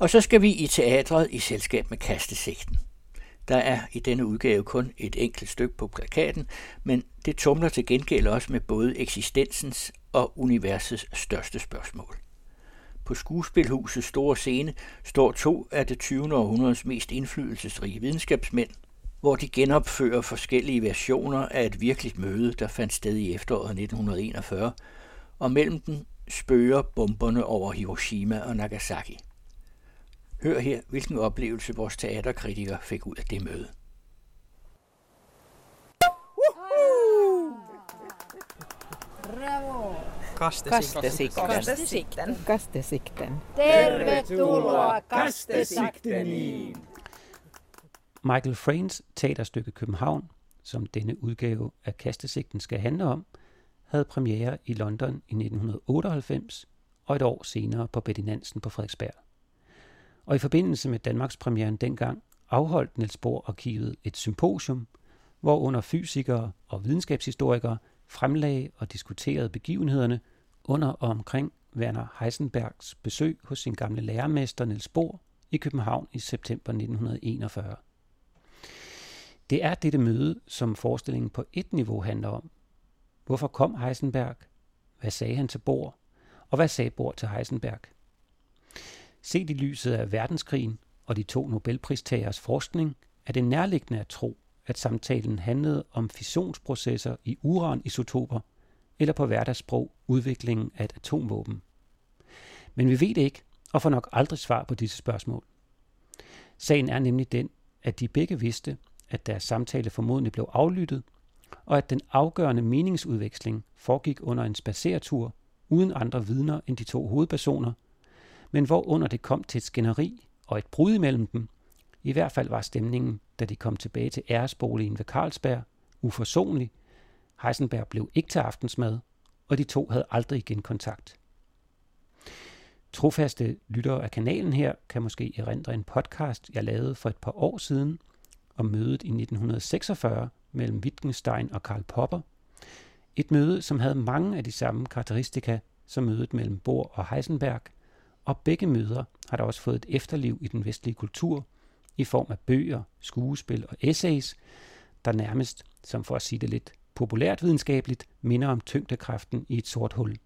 Og så skal vi i teatret i selskab med kastesigten. Der er i denne udgave kun et enkelt stykke på plakaten, men det tumler til gengæld også med både eksistensens og universets største spørgsmål. På skuespilhusets store scene står to af det 20. århundredes mest indflydelsesrige videnskabsmænd, hvor de genopfører forskellige versioner af et virkeligt møde, der fandt sted i efteråret 1941, og mellem dem spøger bomberne over Hiroshima og Nagasaki. Hør her, hvilken oplevelse vores teaterkritiker fik ud af det møde. Bravo! Kastesikten. Kastesikten. Kastesikten. Tervetuloa Kastesikteniin! Michael Frains teaterstykke København, som denne udgave af Kastesigten skal handle om, havde premiere i London i 1998 og et år senere på Betty Nansen på Frederiksberg. Og i forbindelse med Danmarks premieren dengang afholdt Niels Bohr Arkivet et symposium, hvor under fysikere og videnskabshistorikere fremlagde og diskuterede begivenhederne under og omkring Werner Heisenbergs besøg hos sin gamle lærermester Niels Bohr i København i september 1941. Det er dette møde, som forestillingen på et niveau handler om. Hvorfor kom Heisenberg? Hvad sagde han til Bohr? Og hvad sagde Bohr til Heisenberg? Set i lyset af verdenskrigen og de to Nobelpristagers forskning, er det nærliggende at tro, at samtalen handlede om fissionsprocesser i uranisotoper, eller på hverdagssprog udviklingen af et atomvåben. Men vi ved det ikke, og får nok aldrig svar på disse spørgsmål. Sagen er nemlig den, at de begge vidste, at deres samtale formodentlig blev aflyttet, og at den afgørende meningsudveksling foregik under en spaceretur uden andre vidner end de to hovedpersoner, men hvor under det kom til et skænderi og et brud imellem dem. I hvert fald var stemningen, da de kom tilbage til æresboligen ved Carlsberg, uforsonlig. Heisenberg blev ikke til aftensmad, og de to havde aldrig igen kontakt. Trofaste lyttere af kanalen her kan måske erindre en podcast, jeg lavede for et par år siden om mødet i 1946 mellem Wittgenstein og Karl Popper. Et møde, som havde mange af de samme karakteristika som mødet mellem Bohr og Heisenberg, og begge møder har der også fået et efterliv i den vestlige kultur i form af bøger, skuespil og essays, der nærmest, som for at sige det lidt populært videnskabeligt, minder om tyngdekraften i et sort hul.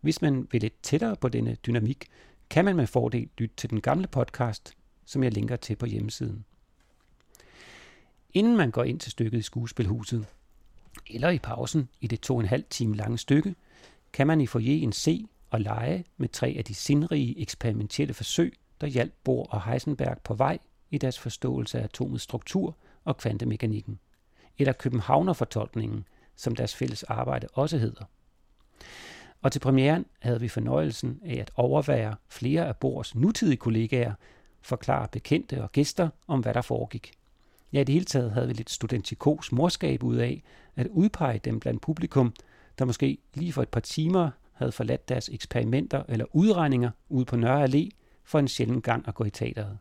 Hvis man vil lidt tættere på denne dynamik, kan man med fordel lytte til den gamle podcast, som jeg linker til på hjemmesiden. Inden man går ind til stykket i skuespilhuset, eller i pausen i det to og en halv time lange stykke, kan man i foyeren se og lege med tre af de sindrige eksperimentelle forsøg, der hjalp Bohr og Heisenberg på vej i deres forståelse af atomets struktur og kvantemekanikken, eller Københavner-fortolkningen, som deres fælles arbejde også hedder. Og til premieren havde vi fornøjelsen af at overvære flere af Bohrs nutidige kollegaer forklare bekendte og gæster om, hvad der foregik. Ja, i det hele taget havde vi lidt studentikos morskab ud af at udpege dem blandt publikum, der måske lige for et par timer havde forladt deres eksperimenter eller udregninger ude på Nørre Allé for en sjælden gang at gå i teateret.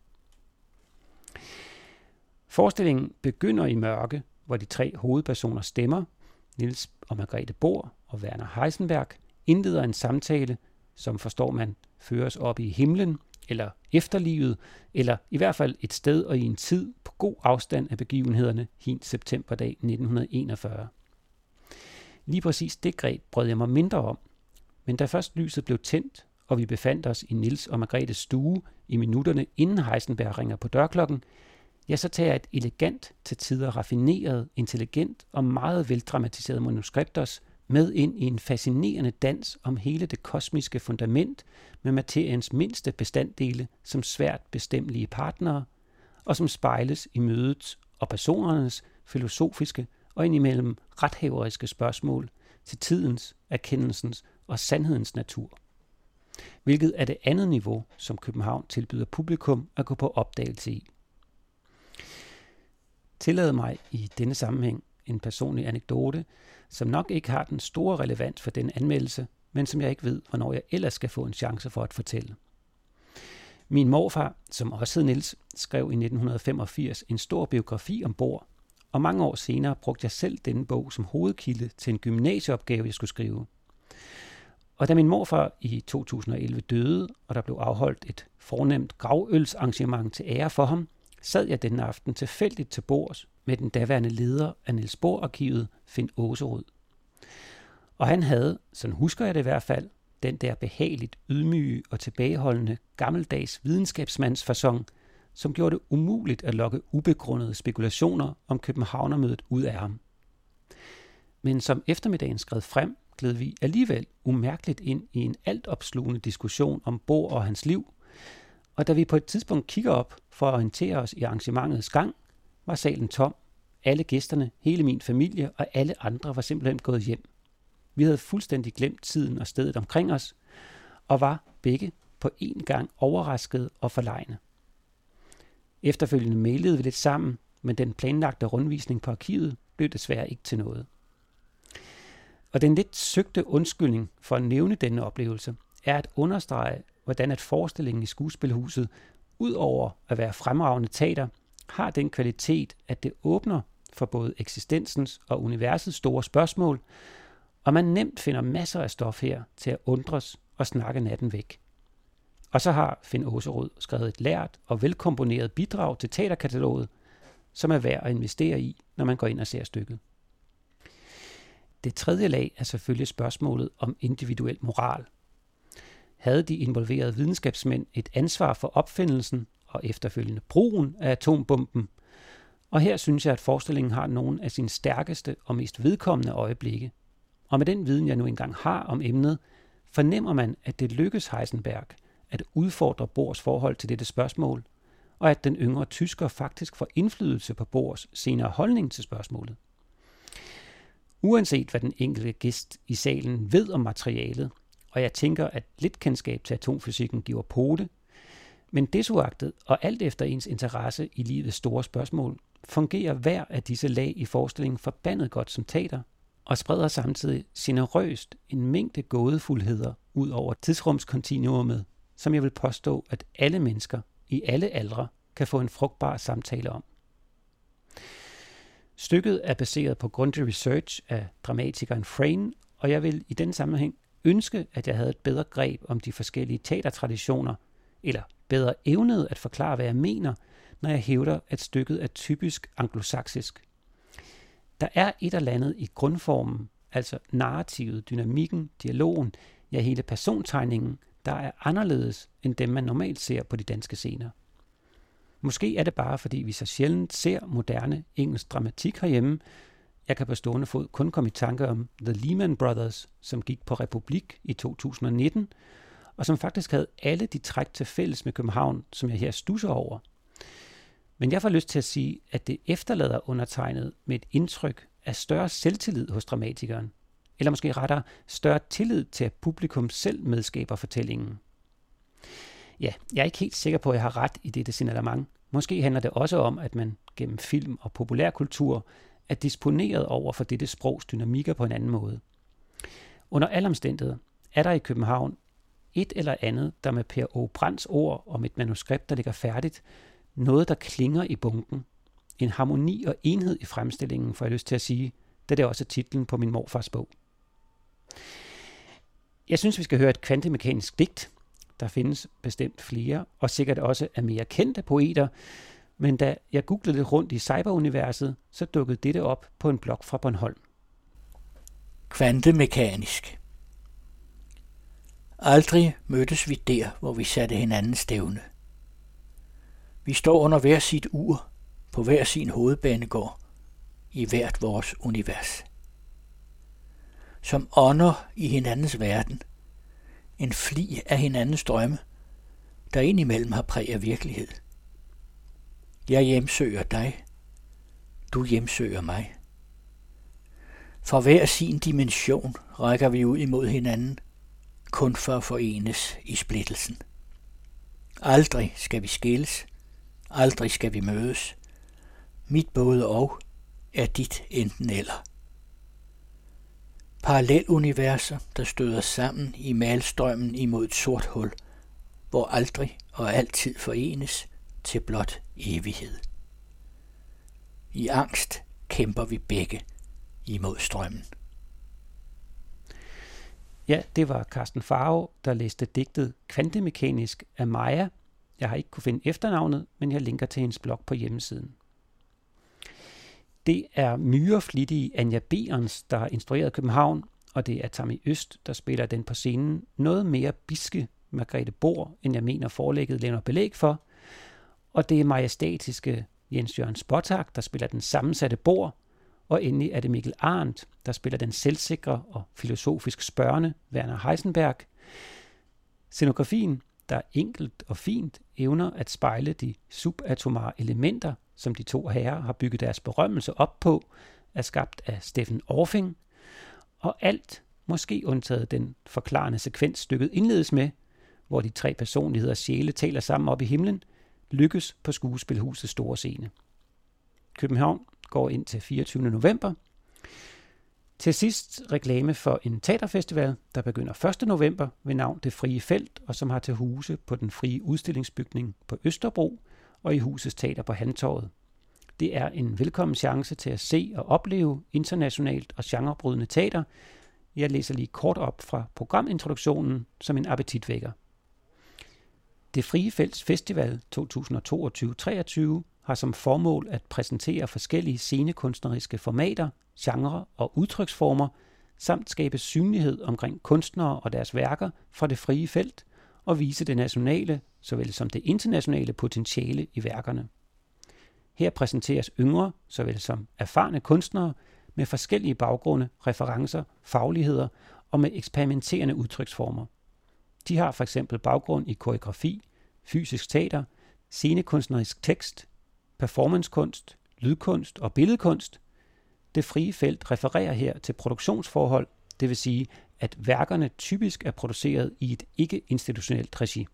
Forestillingen begynder i mørke, hvor de tre hovedpersoner stemmer, Nils og Margrethe Bohr og Werner Heisenberg, indleder en samtale, som forstår man føres op i himlen, eller efterlivet, eller i hvert fald et sted og i en tid på god afstand af begivenhederne hin septemberdag 1941. Lige præcis det greb brød jeg mig mindre om, men da først lyset blev tændt, og vi befandt os i Nils og Margrethes stue i minutterne inden Heisenberg ringer på dørklokken, ja, så tager jeg et elegant, til tider raffineret, intelligent og meget veldramatiseret manuskript med ind i en fascinerende dans om hele det kosmiske fundament med materiens mindste bestanddele som svært bestemmelige partnere, og som spejles i mødets og personernes filosofiske og indimellem rethæveriske spørgsmål til tidens, erkendelsens og sandhedens natur. Hvilket er det andet niveau, som København tilbyder publikum at gå på opdagelse i. Tillad mig i denne sammenhæng en personlig anekdote, som nok ikke har den store relevans for den anmeldelse, men som jeg ikke ved, hvornår jeg ellers skal få en chance for at fortælle. Min morfar, som også hed Niels, skrev i 1985 en stor biografi om Bor, og mange år senere brugte jeg selv denne bog som hovedkilde til en gymnasieopgave, jeg skulle skrive. Og da min morfar i 2011 døde, og der blev afholdt et fornemt gravølsarrangement til ære for ham, sad jeg den aften tilfældigt til bords med den daværende leder af Niels Bohr-arkivet, Finn Åserud. Og han havde, sådan husker jeg det i hvert fald, den der behageligt ydmyge og tilbageholdende gammeldags videnskabsmandsfasong, som gjorde det umuligt at lokke ubegrundede spekulationer om Københavnermødet ud af ham. Men som eftermiddagen skred frem, gled vi alligevel umærkeligt ind i en altopslugende diskussion om Bo og hans liv, og da vi på et tidspunkt kigger op for at orientere os i arrangementets gang, var salen tom. Alle gæsterne, hele min familie og alle andre var simpelthen gået hjem. Vi havde fuldstændig glemt tiden og stedet omkring os, og var begge på én gang overraskede og forlegne. Efterfølgende mailede vi lidt sammen, men den planlagte rundvisning på arkivet blev desværre ikke til noget. Og den lidt søgte undskyldning for at nævne denne oplevelse, er at understrege, hvordan at forestillingen i skuespilhuset, ud over at være fremragende teater, har den kvalitet, at det åbner for både eksistensens og universets store spørgsmål, og man nemt finder masser af stof her til at undres og snakke natten væk. Og så har Finn Åserud skrevet et lært og velkomponeret bidrag til teaterkataloget, som er værd at investere i, når man går ind og ser stykket. Det tredje lag er selvfølgelig spørgsmålet om individuel moral. Havde de involverede videnskabsmænd et ansvar for opfindelsen og efterfølgende brugen af atombomben? Og her synes jeg, at forestillingen har nogle af sine stærkeste og mest vedkommende øjeblikke. Og med den viden, jeg nu engang har om emnet, fornemmer man, at det lykkes Heisenberg at udfordre Bors forhold til dette spørgsmål, og at den yngre tysker faktisk får indflydelse på Bors senere holdning til spørgsmålet. Uanset hvad den enkelte gæst i salen ved om materialet, og jeg tænker, at lidt kendskab til atomfysikken giver pote, men desuagtet og alt efter ens interesse i livets store spørgsmål, fungerer hver af disse lag i forestillingen forbandet godt som teater, og spreder samtidig generøst en mængde gådefuldheder ud over tidsrumskontinuumet, som jeg vil påstå, at alle mennesker i alle aldre kan få en frugtbar samtale om. Stykket er baseret på grundig research af dramatikeren Frayn, og jeg vil i den sammenhæng ønske, at jeg havde et bedre greb om de forskellige teatertraditioner, eller bedre evnede at forklare, hvad jeg mener, når jeg hævder, at stykket er typisk anglosaksisk. Der er et eller andet i grundformen, altså narrativet, dynamikken, dialogen, ja hele persontegningen, der er anderledes end dem, man normalt ser på de danske scener. Måske er det bare, fordi vi så sjældent ser moderne engelsk dramatik herhjemme. Jeg kan på stående fod kun komme i tanke om The Lehman Brothers, som gik på Republik i 2019, og som faktisk havde alle de træk til fælles med København, som jeg her stusser over. Men jeg får lyst til at sige, at det efterlader undertegnet med et indtryk af større selvtillid hos dramatikeren, eller måske rettere større tillid til, at publikum selv medskaber fortællingen. Ja, jeg er ikke helt sikker på, at jeg har ret i dette signalement. Måske handler det også om, at man gennem film og populærkultur er disponeret over for dette sprogs dynamikker på en anden måde. Under alle omstændigheder er der i København et eller andet, der med Per O. Brands ord om et manuskript, der ligger færdigt, noget, der klinger i bunken. En harmoni og enhed i fremstillingen, får jeg lyst til at sige, da det også er titlen på min morfars bog. Jeg synes, vi skal høre et kvantemekanisk digt, der findes bestemt flere, og sikkert også af mere kendte poeter, men da jeg googlede lidt rundt i cyberuniverset, så dukkede dette op på en blog fra Bornholm. Kvantemekanisk Aldrig mødtes vi der, hvor vi satte hinanden stævne. Vi står under hver sit ur, på hver sin hovedbanegård, i hvert vores univers. Som ånder i hinandens verden – en fli af hinandens drømme, der indimellem har præg af virkelighed. Jeg hjemsøger dig, du hjemsøger mig. For hver sin dimension rækker vi ud imod hinanden, kun for at forenes i splittelsen. Aldrig skal vi skilles, aldrig skal vi mødes. Mit både og er dit enten eller paralleluniverser, der støder sammen i malstrømmen imod et sort hul, hvor aldrig og altid forenes til blot evighed. I angst kæmper vi begge imod strømmen. Ja, det var Carsten Farve, der læste digtet Kvantemekanisk af Maja. Jeg har ikke kunne finde efternavnet, men jeg linker til hendes blog på hjemmesiden. Det er myreflittige Anja Berens, der har instrueret København, og det er Tammy Øst, der spiller den på scenen noget mere biske Margrethe Bor, end jeg mener forlægget levner belæg for. Og det er majestatiske Jens Jørgen Spottak, der spiller den sammensatte Bor, og endelig er det Mikkel Arndt, der spiller den selvsikre og filosofisk spørgende Werner Heisenberg. Scenografien, der enkelt og fint evner at spejle de subatomare elementer, som de to herrer har bygget deres berømmelse op på, er skabt af Steffen Orfing, og alt, måske undtaget den forklarende sekvens stykket indledes med, hvor de tre personligheder sjæle taler sammen op i himlen, lykkes på skuespilhusets store scene. København går ind til 24. november. Til sidst reklame for en teaterfestival, der begynder 1. november ved navn Det Frie Felt, og som har til huse på den frie udstillingsbygning på Østerbro og i husets teater på Handtorvet. Det er en velkommen chance til at se og opleve internationalt og genrebrydende teater. Jeg læser lige kort op fra programintroduktionen som en appetitvækker. Det Frie Felts Festival 2022-23 har som formål at præsentere forskellige scenekunstneriske formater, genrer og udtryksformer, samt skabe synlighed omkring kunstnere og deres værker fra det frie felt og vise det nationale såvel som det internationale potentiale i værkerne. Her præsenteres yngre såvel som erfarne kunstnere med forskellige baggrunde, referencer, fagligheder og med eksperimenterende udtryksformer. De har for eksempel baggrund i koreografi, fysisk teater, scenekunstnerisk tekst, performancekunst, lydkunst og billedkunst. Det frie felt refererer her til produktionsforhold, det vil sige, at værkerne typisk er produceret i et ikke-institutionelt regi.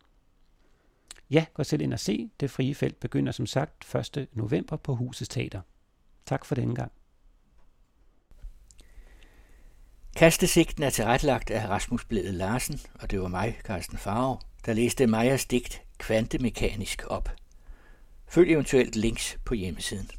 Ja, gå selv ind og se. Det frie felt begynder som sagt 1. november på Husets Teater. Tak for denne gang. Kastesigten er tilrettelagt af Rasmus Blæde Larsen, og det var mig, Carsten Farve, der læste Majas digt kvantemekanisk op. Følg eventuelt links på hjemmesiden.